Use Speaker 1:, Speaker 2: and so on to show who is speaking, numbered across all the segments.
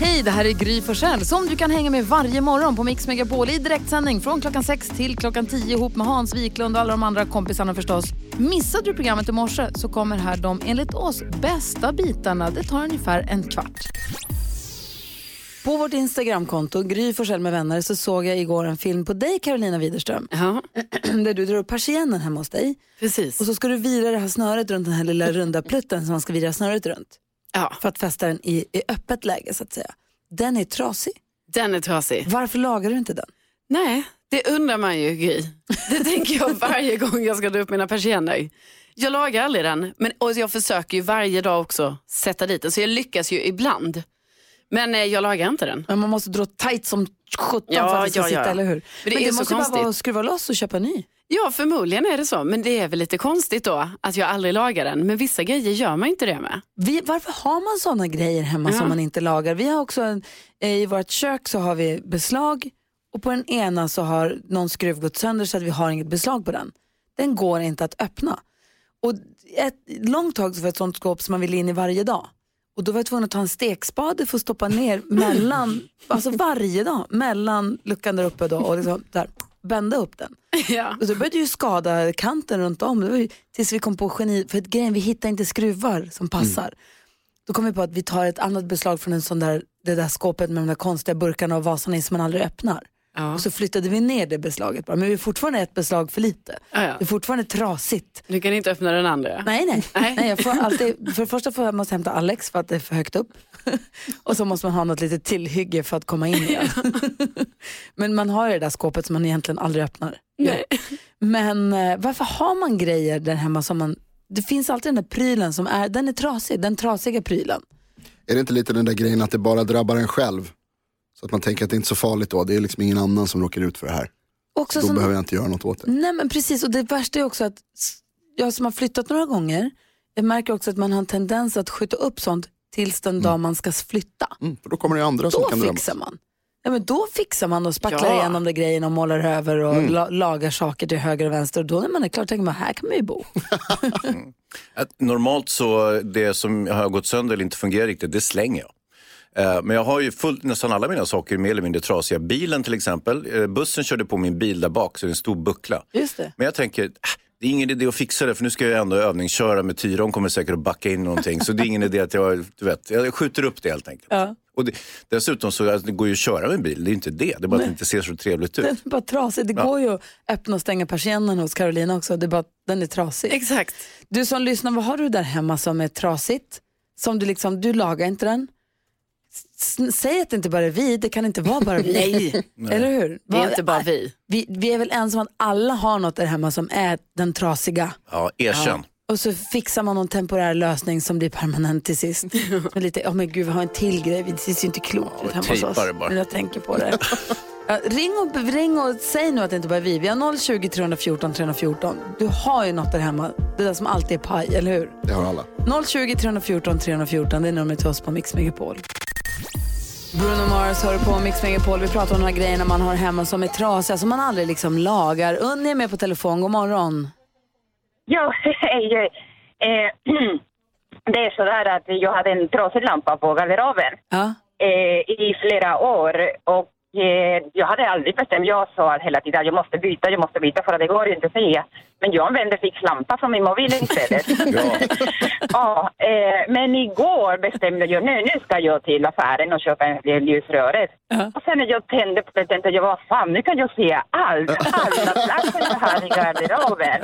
Speaker 1: Hej, det här är Gry Forssell som du kan hänga med varje morgon på Mix Megapol i direktsändning från klockan 6 till klockan 10 ihop med Hans Wiklund och alla de andra kompisarna förstås. Missade du programmet i morse så kommer här de enligt oss bästa bitarna. Det tar ungefär en kvart. På vårt Instagramkonto, Gry Forssell med vänner, så såg jag igår en film på dig Carolina Widerström.
Speaker 2: Ja,
Speaker 1: Där du drar upp persiennen hemma hos dig.
Speaker 2: precis.
Speaker 1: Och så ska du vira det här snöret runt den här lilla runda plutten som man ska vira snöret runt.
Speaker 2: Ja,
Speaker 1: För att fästa den i, i öppet läge så att säga. Den är trasig.
Speaker 2: den är trasig.
Speaker 1: Varför lagar du inte den?
Speaker 2: Nej, det undrar man ju Gry. Det tänker jag varje gång jag ska dra upp mina persienner. Jag lagar aldrig den, men, och jag försöker ju varje dag också sätta dit den, så jag lyckas ju ibland. Men eh, jag lagar inte den.
Speaker 1: Men man måste dra tight som 17
Speaker 2: Ja,
Speaker 1: för att det ska
Speaker 2: ja,
Speaker 1: sitta,
Speaker 2: ja.
Speaker 1: eller hur?
Speaker 2: Men det
Speaker 1: Men
Speaker 2: är
Speaker 1: det måste ju bara
Speaker 2: konstigt.
Speaker 1: vara att skruva loss och köpa ny.
Speaker 2: Ja, förmodligen är det så, men det är väl lite konstigt då att jag aldrig lagar den. Men vissa grejer gör man inte det med.
Speaker 1: Vi, varför har man sådana grejer hemma
Speaker 2: Ja.
Speaker 1: som man inte lagar? Vi har också en, eh, i vårt kök så har vi beslag och på den ena så har någon skruv gått sönder så att vi har inget beslag på den. Den går inte att öppna. Och ett långt tag så var ett sånt skåp som man ville in i varje dag. Och då var jag tvungen att ta en stekspade för att stoppa ner mellan, alltså varje dag, mellan luckan där uppe då och liksom där, bända upp den.
Speaker 2: Ja.
Speaker 1: Och så började ju skada kanten runt om. Det var ju, tills vi kom på geni, för grejen, vi hittade inte skruvar som passar. Då kom vi på att vi tar ett annat beslag från en sån där, det där skåpet med de där konstiga burkarna och vasarna som man aldrig öppnar.
Speaker 2: Ja.
Speaker 1: Och så flyttade vi ner det beslaget bara. Men vi är fortfarande ett beslag för lite.
Speaker 2: Ja, ja.
Speaker 1: Det är fortfarande trasigt.
Speaker 2: Du kan inte öppna den andra.
Speaker 1: Nej, nej.
Speaker 2: Nej.
Speaker 1: nej jag får alltid, för det första får jag måste hämta Alex för att det är för högt upp. och så måste man ha något litet tillhygge för att komma in igen. Men man har ju det där skåpet som man egentligen aldrig öppnar.
Speaker 2: Nej.
Speaker 1: Men eh, varför har man grejer där hemma som man... Det finns alltid den där prylen som är, den är trasig, den trasiga prylen.
Speaker 3: Är det inte lite den där grejen att det bara drabbar en själv? Så att man tänker att det är inte så farligt då, det är liksom ingen annan som råkar ut för det här.
Speaker 1: Också
Speaker 3: Då
Speaker 1: som,
Speaker 3: behöver jag inte göra något åt det.
Speaker 1: Nej men precis, och det värsta är också att jag som har flyttat några gånger, jag märker också att man har en tendens att skjuta upp sånt tills den dag man ska flytta.
Speaker 3: Mm, för då kommer det andra som
Speaker 1: Då
Speaker 3: kan drabbas.
Speaker 1: fixar man. Ja, men då fixar man och spacklar
Speaker 2: Ja.
Speaker 1: igenom de grejerna och målar över och
Speaker 3: Mm.
Speaker 1: la- lagar saker till höger och vänster. Och då när man är klar tänker man, här kan man ju bo.
Speaker 4: Att normalt så, det som har gått sönder eller inte fungerar riktigt, det slänger jag. Eh, Men jag har ju fullt, nästan alla mina saker mer eller mindre trasiga. Bilen till exempel, eh, bussen körde på min bil där bak så det är en stor buckla.
Speaker 1: Just det.
Speaker 4: Men jag tänker, äh, det är ingen idé att fixa det för nu ska jag ändå övningsköra med Tyra. Hon kommer säkert att backa in någonting. Så det är ingen idé att jag, du vet, jag skjuter upp det helt enkelt.
Speaker 1: Ja.
Speaker 4: Och det, dessutom så alltså, det går ju att köra med bil, det är inte det. Det är bara att det inte ser så trevligt ut.
Speaker 1: Den är bara trasig. Det går ju att öppna och stänga persiennen hos Carolina också. Det är bara den är trasig.
Speaker 2: Exakt.
Speaker 1: Du som lyssnar, vad har du där hemma som är trasigt? Som du liksom, du lagar inte den? Säg att det inte bara är vi, det kan inte vara bara vi.
Speaker 2: Nej,
Speaker 1: Eller hur?
Speaker 2: det är inte bara vi.
Speaker 1: vi. Vi är väl ensamma att alla har något där hemma som är den trasiga.
Speaker 4: Ja, erkänn.
Speaker 1: Och så fixar man någon temporär lösning som blir permanent till sist. Med lite, oh men gud vi har en till grej, det ser ju inte klokt ut hemma hos oss.
Speaker 4: bara.
Speaker 1: Men jag tänker på det. Ja, ring, och, ring och säg nu att det inte bara är vi. Vi har 020 314 314. Du har ju något där hemma, det där som alltid är paj, eller hur?
Speaker 3: Det har alla.
Speaker 1: 020 314 314, det är numret till oss på Mix Megapol. Bruno Mars hör på Mix Megapol. Vi pratar om de här grejerna man har hemma som är trasiga, som man aldrig liksom lagar. Unni är med på telefon, god morgon.
Speaker 5: Ja, hej. Eh, det är så där att jag hade en trasig lampa på garderoben
Speaker 1: Ja.
Speaker 5: eh, i flera år och jag hade aldrig bestämt. Jag sa hela tiden att jag måste byta, jag måste byta för att det går inte att säga. Men jag använde fix lampa från min mobil istället. ja, eh, men igår bestämde jag nu, nu ska jag till affären och köpa en del ljusröret.
Speaker 1: Ja.
Speaker 5: Och sen när jag tände på det tänkte jag, vad fan, nu kan jag se allt, alla platser jag har i garderoben.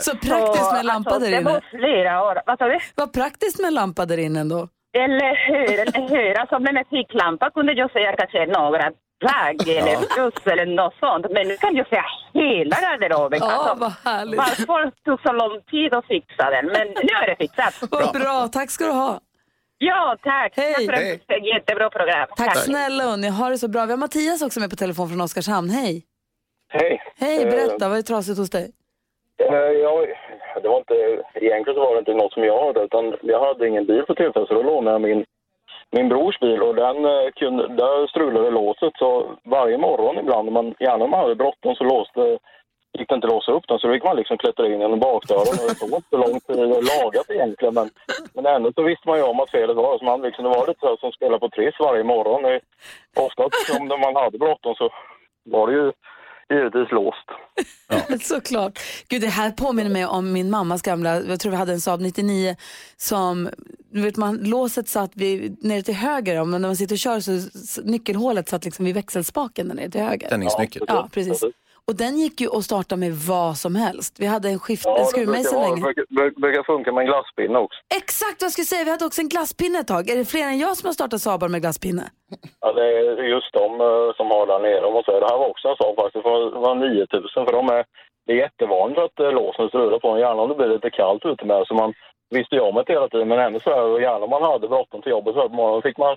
Speaker 1: Så praktiskt med en lampa
Speaker 5: alltså,
Speaker 1: där
Speaker 5: Det var
Speaker 1: inne.
Speaker 5: flera år. Vad sa du?
Speaker 1: Vad praktiskt med en lampa där inne ändå.
Speaker 5: Eller hur, eller hur. Alltså med en ficklampa kunde jag säga kanske några plagg eller plus eller något sånt. Men nu kan jag säga hela garderoben.
Speaker 1: Ja,
Speaker 5: alltså,
Speaker 1: vad härligt.
Speaker 5: varför tog så lång tid att fixa den? Men nu är det fixat.
Speaker 1: Vad bra, tack ska du ha.
Speaker 5: Ja, tack.
Speaker 1: Hej.
Speaker 5: Tack för ett jättebra program.
Speaker 1: Tack snälla Unni, ha det så bra. Vi har Mattias också med på telefon från Oskarshamn. Hej.
Speaker 6: Hej.
Speaker 1: Hej, berätta, vad är trasigt hos dig?
Speaker 6: Eh, ja, det var inte, egentligen så var det inte något som jag hade, utan jag hade ingen bil för tillfället, så då lånade jag min, min brors bil och den eh, kunde, där strulade låset. Så varje morgon ibland, man, gärna om man hade bråttom, så låste gick det inte att låsa upp den så då fick man liksom klättra in genom bakdörren och det tog inte så lång tid att laga det egentligen. Men, men ändå så visste man ju om att felet var så man liksom, det var lite så här som spela på Triss varje morgon. Oftast om man hade bråttom så var det ju givetvis låst.
Speaker 1: Såklart. Gud, det här påminner mig om min mammas gamla, jag tror vi hade en Saab 99 som, du vet man, låset satt vid, nere till höger, om- när man sitter och kör så nyckelhålet satt liksom vid växelspaken där nere till höger.
Speaker 4: Tändningsnyckel.
Speaker 1: Ja, precis. Och den gick ju att starta med vad som helst. Vi hade en skift,
Speaker 6: Ja,
Speaker 1: en
Speaker 6: det
Speaker 1: skruvmejsel länge.
Speaker 6: brukar, brukar- brukar funka med en glasspinne också.
Speaker 1: Exakt vad jag skulle säga, vi hade också en glasspinne ett tag. Är det fler än jag som har startat Saabar med glasspinne?
Speaker 6: Ja, det är just de eh, som har där nere. Man säger. Det här var också en sak faktiskt. Det var 9000 för de är, det är jättevanligt att eh, låsen strular på en. Gärna om det blir lite kallt ute med. Så man visste ju om det hela tiden. Men ändå så här, och gärna om man hade bråttom till jobbet så här på morgonen fick man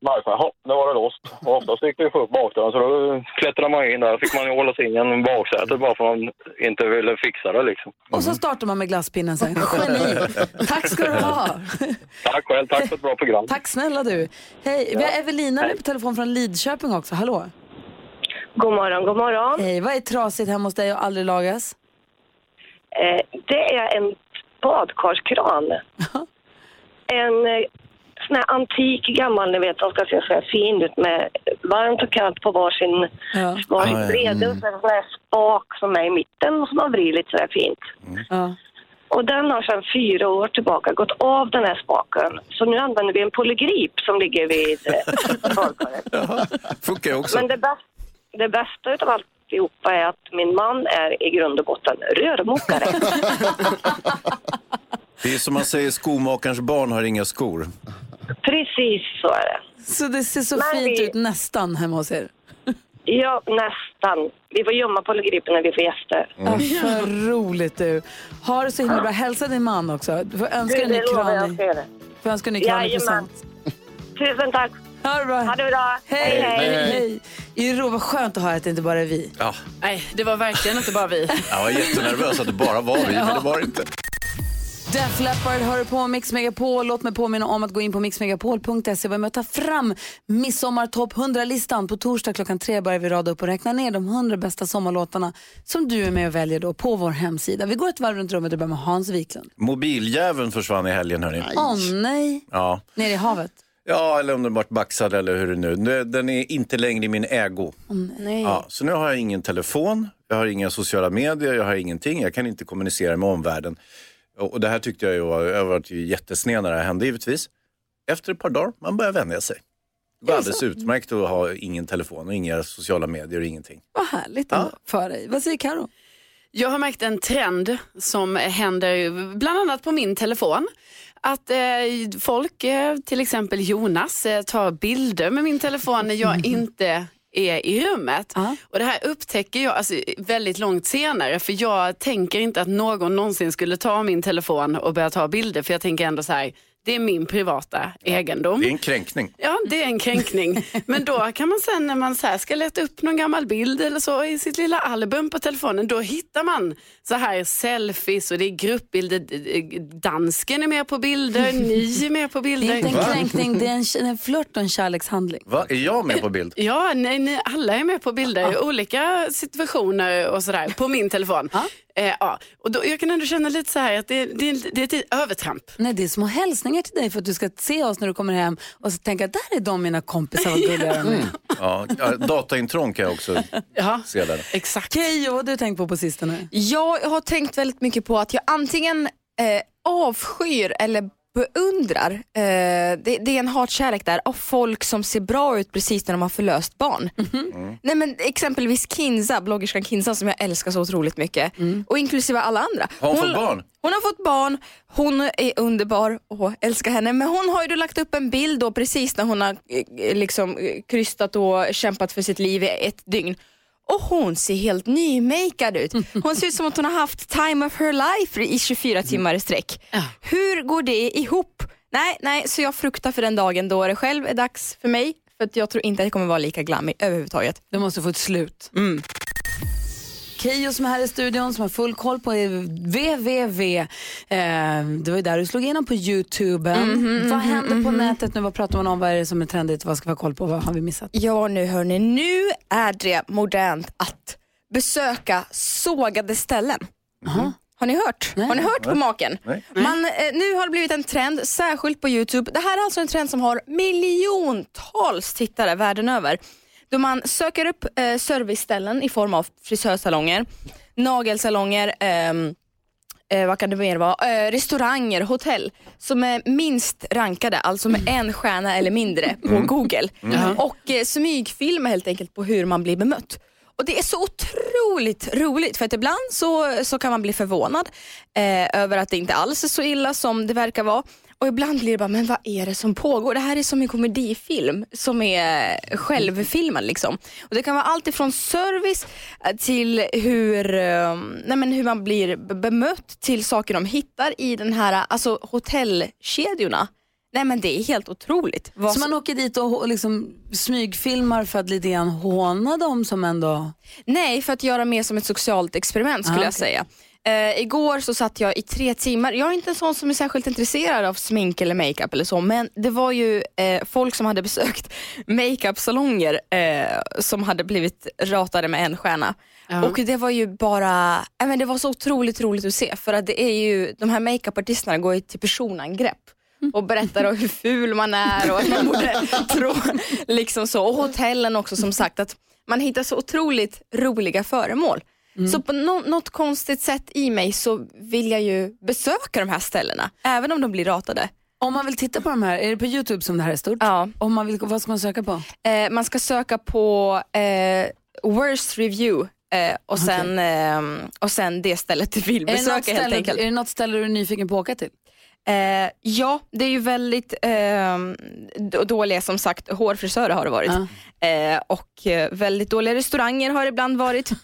Speaker 6: märka att nu var det låst. Och oftast fick det ju upp bakdörren så då klättrade man in där. fick man ju hålla sig in i baksätet bara för att man inte ville fixa det liksom.
Speaker 1: Och så startar man med glasspinnen sen. Geni! Tack ska du ha!
Speaker 6: Tack själv. Tack för ett bra program.
Speaker 1: Tack snälla du. Hej, vi har Evelina med på telefon från Lidköping också. Hallå!
Speaker 7: God morgon, god morgon.
Speaker 1: Hej, vad är trasigt hemma hos dig och aldrig lagas?
Speaker 7: Eh, det är en badkarskran. en eh, sån här antik gammal, ni vet, de ska se så här fin ut med varmt och kallt på varsin,
Speaker 1: Ja.
Speaker 7: varsin
Speaker 4: Ah, ja.
Speaker 7: breda och så är det en sån här spak som är i mitten och som man vrider lite så här fint.
Speaker 1: Ja.
Speaker 7: Och den har sedan fyra år tillbaka gått av den här spaken. Så nu använder vi en polygrip som ligger vid eh, badkaret.
Speaker 4: Funkar också.
Speaker 7: Men det, bäst, det bästa utav alltihopa är att min man är i grund och botten rörmokare.
Speaker 4: Det är som man säger, skomakarens barn har inga skor.
Speaker 7: Precis så är det.
Speaker 1: Så det ser så
Speaker 7: Men
Speaker 1: fint
Speaker 7: vi-
Speaker 1: ut nästan hemma hos er.
Speaker 7: Ja, nästan. Vi får gömma polygripen när vi får gäster.
Speaker 1: Ja, för roligt du. Ha det så himla bra. Hälsa din man också. Du får önska
Speaker 7: Du,
Speaker 1: en ny
Speaker 7: det lovar jag
Speaker 1: kran.
Speaker 7: ska göra.
Speaker 1: Får önska en ny kran i present.
Speaker 7: Tusen tack.
Speaker 1: Ha det bra.
Speaker 7: Ha det bra.
Speaker 1: Hej, hej,
Speaker 7: hej.
Speaker 1: hej. Iro, vad skönt att höra att det inte bara är vi.
Speaker 4: Ja,
Speaker 2: Nej, det var verkligen inte bara vi.
Speaker 4: jag var jättenervös att det bara var vi, men det var det inte.
Speaker 1: Def Leppard hör på Mix Megapol. Låt mig påminna om att gå in på mixmegapol.se och ta fram midsommartopp 100-listan. På torsdag klockan tre börjar vi rada upp och räkna ner de 100 bästa sommarlåtarna som du är med och väljer då på vår hemsida. Vi går ett varv runt rummet och börjar med Hans Wiklund.
Speaker 4: Mobiljäveln försvann i helgen hörni.
Speaker 1: Åh nej,
Speaker 4: Ja.
Speaker 1: ner i havet.
Speaker 4: ja, eller om den vart baxad eller hur det nu. Den är inte längre i min ägo.
Speaker 7: Nej.
Speaker 4: Ja, så nu har jag ingen telefon, jag har inga sociala medier, jag har ingenting. Jag kan inte kommunicera med omvärlden. Och, det här tyckte jag ju var, jag var jättesned när det här hände givetvis. Efter ett par dagar, man börjar vänja sig. Det går alldeles utmärkt att ha ingen telefon och inga sociala medier och ingenting.
Speaker 1: Vad härligt ändå för dig. Vad säger Karo?
Speaker 2: Jag har märkt en trend som händer bland annat på min telefon. Att eh, folk, eh, till exempel Jonas, eh, tar bilder med min telefon när jag inte är i rummet.
Speaker 1: Ja.
Speaker 2: Och Det här upptäcker jag alltså, väldigt långt senare för jag tänker inte att någon någonsin skulle ta min telefon och börja ta bilder för jag tänker ändå så här, det är min privata egendom.
Speaker 4: Det är en kränkning.
Speaker 2: Ja, det är en kränkning. Men då kan man sen när man så här ska leta upp någon gammal bild eller så i sitt lilla album på telefonen, då hittar man så här selfies och det är gruppbilder. Dansken är med på bilder, ni är med på
Speaker 1: Det är
Speaker 2: bilder.
Speaker 1: inte en kränkning, det är en, en flört och en kärlekshandling.
Speaker 4: Va? Är jag med på bild?
Speaker 2: Ja, nej, ni, alla är med på bilder i olika situationer och sådär på min telefon. Eh, ja. och då, jag kan ändå känna lite så här att det, det, det är ett övertramp.
Speaker 1: Nej, det är små hälsningar till dig för att du ska se oss när du kommer hem och så tänka där är de mina kompisar, vad gulliga de är.
Speaker 4: Ja, ja, dataintrång kan jag också
Speaker 2: Ja,
Speaker 4: se där.
Speaker 2: exakt.
Speaker 1: Keyyo, vad har du tänkt på på sistone?
Speaker 8: Jag har tänkt väldigt mycket på att jag antingen eh, avskyr eller beundrar, eh, det, det är en hatkärlek där, av folk som ser bra ut precis när de har förlöst barn. Nej, men exempelvis Kinza, bloggerskan Kinza som jag älskar så otroligt mycket och inklusive alla andra.
Speaker 4: Har hon fått barn?
Speaker 8: Hon har fått barn, hon är underbar och älskar henne men hon har ju då lagt upp en bild då precis när hon har eh, liksom eh, krystat och kämpat för sitt liv i ett dygn. Och hon ser helt nymakead ut. Hon ser ut som att hon har haft time of her life i 24 timmar i sträck. Hur går det ihop? Nej, nej, så jag fruktar för den dagen då det själv är dags för mig. För att jag tror inte att jag kommer vara lika glammig överhuvudtaget.
Speaker 1: Du måste få ett slut. Keyyo som är här i studion som har full koll på www. Eh, det var ju där du slog igenom på Youtube. vad händer på nätet nu? Vad pratar man om? Vad är det som är trendigt? Vad ska vi ha koll på? Vad har vi missat?
Speaker 8: Ja nu hörni, nu är det modernt att besöka sågade ställen. Har ni hört? Har ni hört på maken?
Speaker 4: Nej.
Speaker 8: Man, eh, nu har det blivit en trend, särskilt på Youtube. Det här är alltså en trend som har miljontals tittare världen över. Då man söker upp eh, serviceställen i form av frisörsalonger, nagelsalonger, ehm, eh, vad kan det mer vara, eh, restauranger, hotell som är minst rankade, alltså med en stjärna eller mindre på Google. Och eh, smygfilma helt enkelt på hur man blir bemött. Och Det är så otroligt roligt för att ibland så, så kan man bli förvånad eh, över att det inte alls är så illa som det verkar vara. Och ibland blir det bara, men vad är det som pågår? Det här är som en komedifilm som är självfilmad. Liksom. Och det kan vara allt ifrån service eh, till hur, eh, nej men hur man blir be- bemött till saker de hittar i den här alltså hotellkedjorna. Nej men det är helt otroligt. Vad
Speaker 1: Så man åker dit och och liksom smygfilmar för att lite grann håna dem som ändå...
Speaker 8: Nej, för att göra mer som ett socialt experiment skulle
Speaker 1: Ah,
Speaker 8: jag säga. Eh, igår så satt jag i tre timmar. Jag är inte en sån som är särskilt intresserad av smink eller makeup eller så, men det var ju eh, folk som hade besökt makeupsalonger eh, som hade blivit ratade med en stjärna. Och det var ju bara, äh, men det var så otroligt roligt att se för att det är ju, de här makeupartisterna går ju till personangrepp och berättar om hur ful man är och att man borde tro, liksom så. Och hotellen också som sagt att man hittar så otroligt roliga föremål. Så på nå- något konstigt sätt i mig så vill jag ju besöka de här ställena, även om de blir ratade.
Speaker 1: Om man vill titta på de här, är det på YouTube som det här är stort?
Speaker 8: Ja.
Speaker 1: Om man vill, vad ska man söka på?
Speaker 8: Eh, man ska söka på eh, worst review eh, och, sen, eh, och sen det stället du vill besöka helt
Speaker 1: ställe,
Speaker 8: enkelt.
Speaker 1: är det något ställe du är nyfiken på att åka till?
Speaker 8: Eh, ja, det är ju väldigt eh, dåliga som sagt hårfrisörer har det varit. Eh, och eh, väldigt dåliga restauranger har det ibland varit. Eh,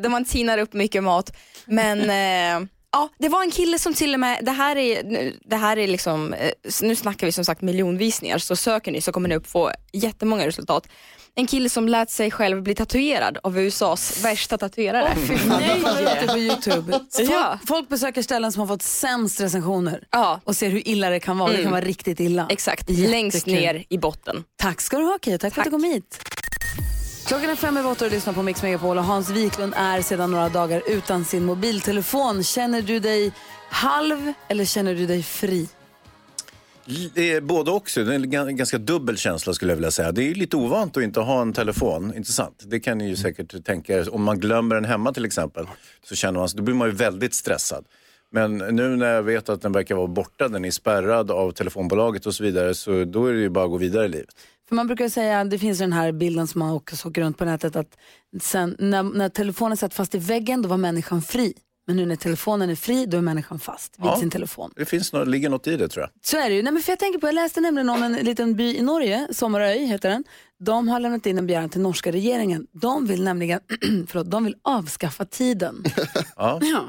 Speaker 8: där man tinar upp mycket mat. Men eh, ja, det var en kille som till och med, det här är, det här är liksom, nu snackar vi som sagt miljonvisningar så söker ni så kommer ni upp få jättemånga resultat. En kille som lät sig själv bli tatuerad av USAs värsta tatuerare.
Speaker 1: Nej! Jag det på YouTube. Folk,
Speaker 8: Ja.
Speaker 1: folk besöker ställen som har fått sämst recensioner
Speaker 8: Ja,
Speaker 1: och ser hur illa det kan vara. Det kan vara riktigt illa.
Speaker 8: exakt.
Speaker 1: Jättekul.
Speaker 8: Längst ner i botten.
Speaker 1: Tack ska du ha Keyyo, tack, för att du kom hit. Klockan är fem över åtta och du lyssnar på Mix Megapol och Hans Wiklund är sedan några dagar utan sin mobiltelefon. Känner du dig halv eller känner du dig fri?
Speaker 4: Det är både också. Det är en gan- ganska dubbel känsla skulle jag vilja säga. Det är lite ovant att inte ha en telefon, inte sant? Det kan ni ju säkert tänka er. Om man glömmer den hemma till exempel, så känner man, då blir man ju väldigt stressad. Men nu när jag vet att den verkar vara borta, den är spärrad av telefonbolaget och så vidare, så då är det ju bara att gå vidare i livet.
Speaker 1: För man brukar säga, det finns den här bilden som man också åker runt på nätet, att sen, när, när telefonen satt fast i väggen då var människan fri. Men nu när telefonen är fri då är människan fast vid
Speaker 4: Ja.
Speaker 1: sin telefon.
Speaker 4: Det finns något, ligger något i det tror jag.
Speaker 1: Så är det ju. Nej, men för jag tänker på, jag läste nämligen om en liten by i Norge, Sommaröy heter den. De har lämnat in en begäran till norska regeringen. De vill nämligen förlåt, de vill avskaffa tiden.
Speaker 4: Ja.
Speaker 2: Ja.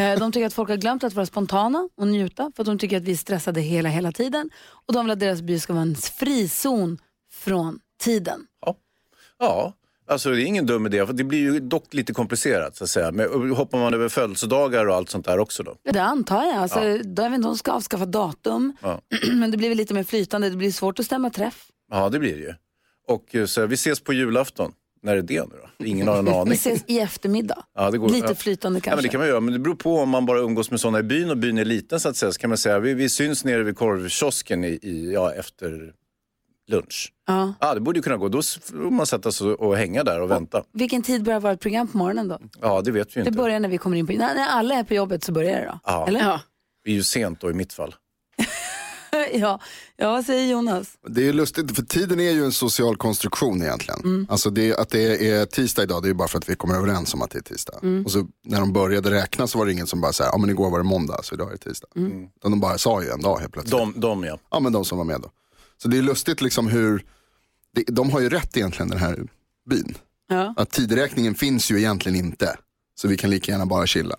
Speaker 1: Eh, De tycker att folk har glömt att vara spontana och njuta för att de tycker att vi är stressade hela, hela tiden. Och de vill att deras by ska vara en frizon från tiden.
Speaker 4: Ja, alltså det är ingen dum idé. För det blir ju dock lite komplicerat så att säga. Men hoppar man över födelsedagar och allt sånt där också då?
Speaker 1: Det antar jag. Alltså, Jag vet inte de ska avskaffa datum,
Speaker 4: Ja.
Speaker 1: men det blir väl lite mer flytande. Det blir svårt att stämma träff.
Speaker 4: Ja, det blir det ju. Och eh, så vi ses på julafton. När är det nu då? Ingen har en
Speaker 1: Vi
Speaker 4: aning.
Speaker 1: ses i eftermiddag.
Speaker 4: Ja, det går,
Speaker 1: Lite
Speaker 4: ja.
Speaker 1: flytande
Speaker 4: Ja, men
Speaker 1: kanske.
Speaker 4: det kan man göra, men det beror på om man bara umgås med sådana i byn och byn är liten så att säga. Så kan man säga, vi, vi syns nere vid korvkiosken i, i, ja, efter lunch.
Speaker 1: ja.
Speaker 4: Ja, det borde ju kunna gå. Då får man sätta sig och hänga där och vänta.
Speaker 1: Vilken tid börjar ett program på morgonen då?
Speaker 4: Ja, det vet vi ju
Speaker 1: Det
Speaker 4: inte.
Speaker 1: börjar när vi kommer in på... När, när alla är på jobbet så börjar det då?
Speaker 4: Ja.
Speaker 1: Eller?
Speaker 2: Ja.
Speaker 4: Det är ju sent då i mitt fall.
Speaker 1: ja. ja, vad säger Jonas?
Speaker 3: Det är ju lustigt, för tiden är ju en social konstruktion egentligen. Alltså det, att det är tisdag idag, det är bara för att vi kommer överens om att det är tisdag. Och så när de började räkna så var det ingen som bara sa, ja men igår var det måndag så idag är det tisdag. Utan de bara sa ju en dag helt plötsligt.
Speaker 4: De, de ja.
Speaker 3: Ja men de som var med då. Så det är lustigt liksom hur, det, de har ju rätt egentligen den här byn.
Speaker 1: Ja.
Speaker 3: Att tideräkningen finns ju egentligen inte. Så vi kan lika gärna bara chilla.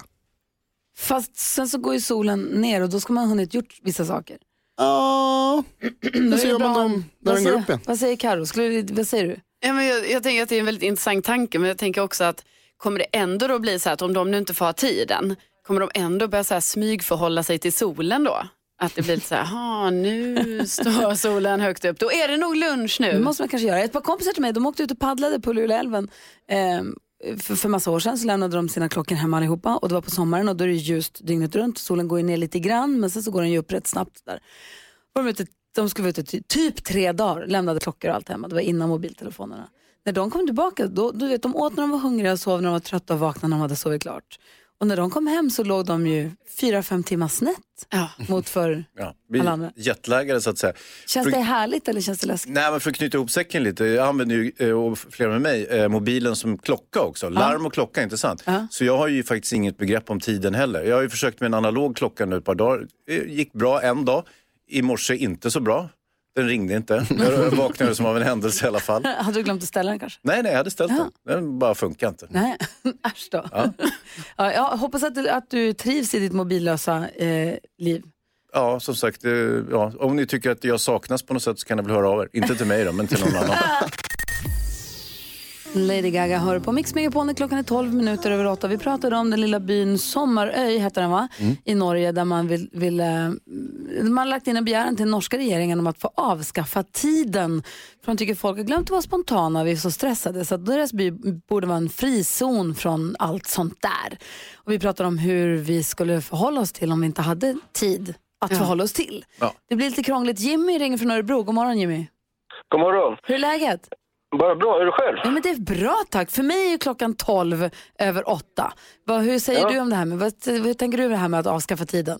Speaker 1: Fast sen så går ju solen ner och då ska man ha hunnit gjort vissa saker.
Speaker 3: Ja,
Speaker 1: Då
Speaker 3: så gör man dem när
Speaker 1: vad
Speaker 3: den går
Speaker 1: säger-
Speaker 3: upp igen.
Speaker 1: Vad säger Karo? Skulle du- Vad säger du?
Speaker 2: Ja, men jag, jag tänker att det är en väldigt intressant tanke men jag tänker också att kommer det ändå då bli så här att om de nu inte får ha tiden kommer de ändå börja så här smygförhålla sig till solen då? Att det blir lite så här, nu står solen högt upp, då är det nog lunch nu.
Speaker 1: Det måste man kanske göra. Ett par kompisar till mig de åkte ut och paddlade på Luleälven. eh, för, för massa år sedan så lämnade de sina klockor hemma allihopa och det var på sommaren och då är det ljust dygnet runt. Solen går ju ner lite grann men sen så går den ju upp rätt snabbt. Där. Var de, ute, de skulle vara ute ty, typ tre dagar, lämnade klockor och allt hemma. Det var innan mobiltelefonerna. När de kom tillbaka, då, du vet, de åt när de var hungriga, sov när de var trötta och vaknade när de hade sovit klart. Och när de kom hem så låg de ju fyra, fem timmar snett
Speaker 2: Ja.
Speaker 1: mot för
Speaker 4: Ja, vi
Speaker 1: alla andra.
Speaker 4: jetlaggare så att säga.
Speaker 1: Känns
Speaker 4: För-
Speaker 1: det härligt eller känns det läskigt?
Speaker 4: Nej, men för att knyta ihop säcken lite. Jag använder ju, eh, och flera med mig, eh, mobilen som klocka också. Larm och klocka, inte sant?
Speaker 1: Ja.
Speaker 4: Så jag har ju faktiskt inget begrepp om tiden heller. Jag har ju försökt med en analog klocka nu ett par dagar. Det gick bra en dag. I morse inte så bra. Den ringde inte. Jag vaknade som av en händelse i alla fall.
Speaker 1: Hade du glömt att ställa den kanske?
Speaker 4: Nej, nej, jag hade ställt
Speaker 1: Ja.
Speaker 4: den. Den bara funkar inte.
Speaker 1: Nej, äsch då. Ja. jag hoppas att du, att du trivs i ditt mobillösa eh, liv.
Speaker 4: Ja, som sagt, eh, ja, om ni tycker att jag saknas på något sätt så kan ni väl höra av er. Inte till mig då, men till någon annan.
Speaker 1: Lady Gaga hör på Mix Megapol när klockan är 12 minuter över 8. Vi pratade om den lilla byn Sommaröy, heter den va? I Norge där man vill, vill eh, man har lagt in en begäran till den norska regeringen om att få avskaffa tiden. För de tycker folk har glömt att vara spontana, vi är så stressade. Så att deras by borde vara en frizon från allt sånt där. Och vi pratade om hur vi skulle förhålla oss till om vi inte hade tid att förhålla oss till.
Speaker 4: Ja.
Speaker 1: Det blir lite krångligt. Jimmy ringer från Örebro. God morgon Jimmy.
Speaker 6: God morgon.
Speaker 1: Hur är läget?
Speaker 6: Bara bra, är du själv?
Speaker 1: Ja, men det är bra tack. För mig är klockan 12 över 8. Vad, hur säger
Speaker 6: Ja.
Speaker 1: du om det här? Med, vad, hur tänker du om det här med att avskaffa tiden?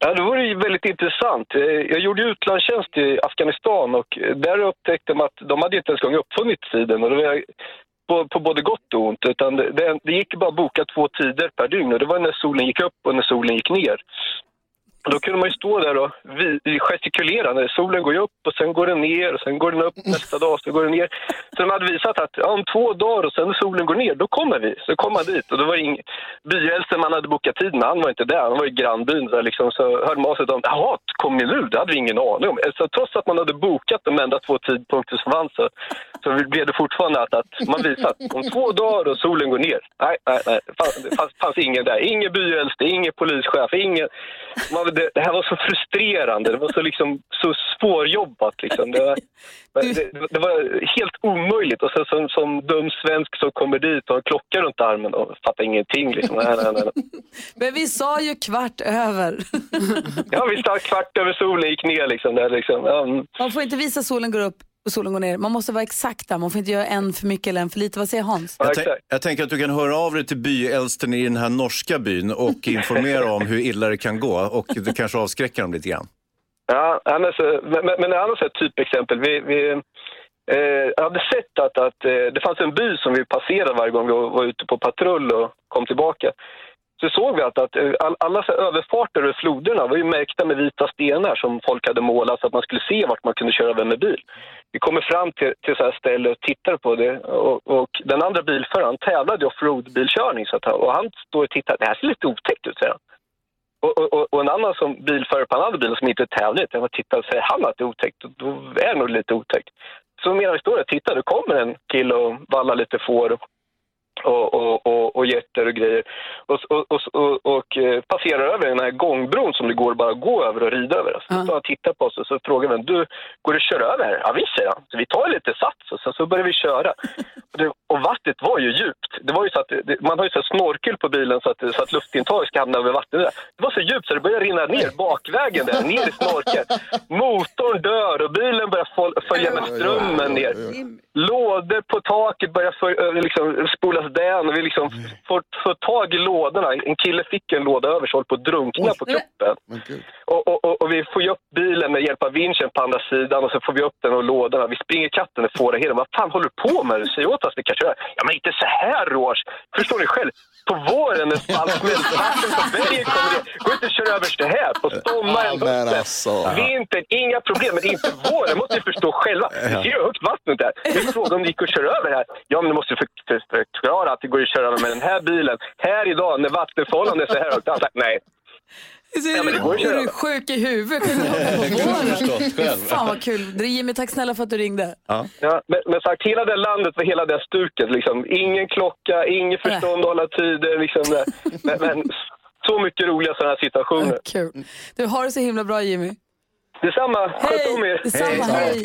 Speaker 6: Ja, det var ju väldigt intressant. Eh, Jag gjorde utlandstjänst i Afghanistan och där upptäckte de att de hade inte ens gång uppfunnit tiden. Och det var på, på både gott och ont. Utan det, det gick bara att boka två tider per dygn och det var när solen gick upp och när solen gick ner. Då kunde man ju stå där och gestikulera när solen går ju upp och sen går den ner och sen går den upp nästa dag och sen går den ner. Så de hade visat att ja, om två dagar och sen när solen går ner, då kommer vi. Så kom man dit och det var ing... byäldsten man hade bokat tid med, han var inte där. Han var i grannbyn där liksom. Så hörde man av sig dem, jaha, kom ni nu? Det hade vi ingen aning om. Så trots att man hade bokat de enda två tidpunkter som fanns så, så blev det fortfarande att, att man visade att om två dagar och solen går ner. Nej, nej, nej. Det fanns, fanns, ingen där. Ingen byäldste, ingen polischef, ingen... Man, det, det här var så frustrerande. Det var så, liksom, så svårjobbat. Liksom. Det, var, det, det var helt omöjligt. Och sen som, som dum svensk som kommer dit och har klocka runt armen och fattar ingenting. Liksom. Nej, nej, nej.
Speaker 1: Men vi sa ju kvart över.
Speaker 6: Ja, vi stod kvart över solen gick ner. Liksom, där, liksom. Ja, mm.
Speaker 1: Man får inte visa solen går upp och solen går ner. Man måste vara exakt där. Man får inte göra en för mycket eller en för lite. Vad säger Hans?
Speaker 6: Ja,
Speaker 4: Jag, jag tänker att du kan höra av dig till byäldsten i den här norska byn och informera om hur illa det kan gå och det kanske avskräcker dem lite grann.
Speaker 6: Ja, ja, men, men, men ett typexempel. Vi, vi eh, hade sett att, att eh, det fanns en by som vi passerade varje gång vi var ute på patrull och kom tillbaka. Så såg vi att, att eh, all, alla så överfarter över floderna var ju märkta med vita stenar som folk hade målat så att man skulle se vart man kunde köra över med bil. Vi kommer fram till, till så här ställe och tittar på det och, och den andra bilföraren tävlade i offroad-bilkörning så att, och han står och tittar. Det här ser lite otäckt ut, säger han. Och, och- och, en annan som bilförare på en annan bil som inte tävlar jag tittar och säger han att det är otäckt, då är det nog lite otäckt. Så medan vi står där och tittar, då kommer en kille och vallar lite får och, och, och, och getter och grejer och, och, och, och, eh, passerar över den här gångbron som det går bara att gå över och rida över. Så står han och tittar på oss och så frågar vi du, går det att köra över här? Ja visst, säger han. Så vi tar lite sats och sen så börjar vi köra. Och, det, och vattnet var ju djupt. Det var ju så att det, man har ju så snorkel på bilen så att, så att luftintaget ska hamna över vattnet. Där. Det var så djupt så det började rinna ner bakvägen där, ner i snorkeln. Motorn dör och bilen börjar följa med strömmen ner. Lådor på taket börjar för, liksom, spolas den och vi liksom får, får tag i lådorna. En kille fick en låda över så på att drunkna på kroppen.
Speaker 3: Men gud.
Speaker 6: Och, och, och, och vi får ju upp bilen med hjälp av vinschen på andra sidan och så får vi upp den och lådorna. Vi springer ikapp den och får det hela. Vad fan håller du på med? Säg åt oss vi kan köra. Ja men inte så här Roche. Förstår ni själv? På våren när smalsmält vatten på bergen kommer ner. Går inte att köra över så här. På sommaren, hösten,
Speaker 3: alltså.
Speaker 6: vintern, inga problem. Men det inte våren. Det måste ni förstå själva. Det ser ju högt vattnet där. Vi frågar om det gick att köra över här. Ja men du måste för, för, förklara att det går att köra med den här bilen. Här idag när vattenförhållandet är så här högt. Han sagt nej.
Speaker 1: Så
Speaker 6: men det går att
Speaker 1: är du sjuk i huvudet? Du? Fan vad kul. Jimmy, tack snälla för att du ringde.
Speaker 6: Ja, men, men sagt, hela det landet var hela det stuket. Liksom. Ingen klocka, ingen förstånd att hålla tider. Liksom, men, men så mycket roliga sådana här situationer.
Speaker 1: Kul. Du har det så himla bra Jimmy.
Speaker 6: Detsamma, sköt om
Speaker 1: Hej!
Speaker 6: er.
Speaker 1: Detsamma, hej.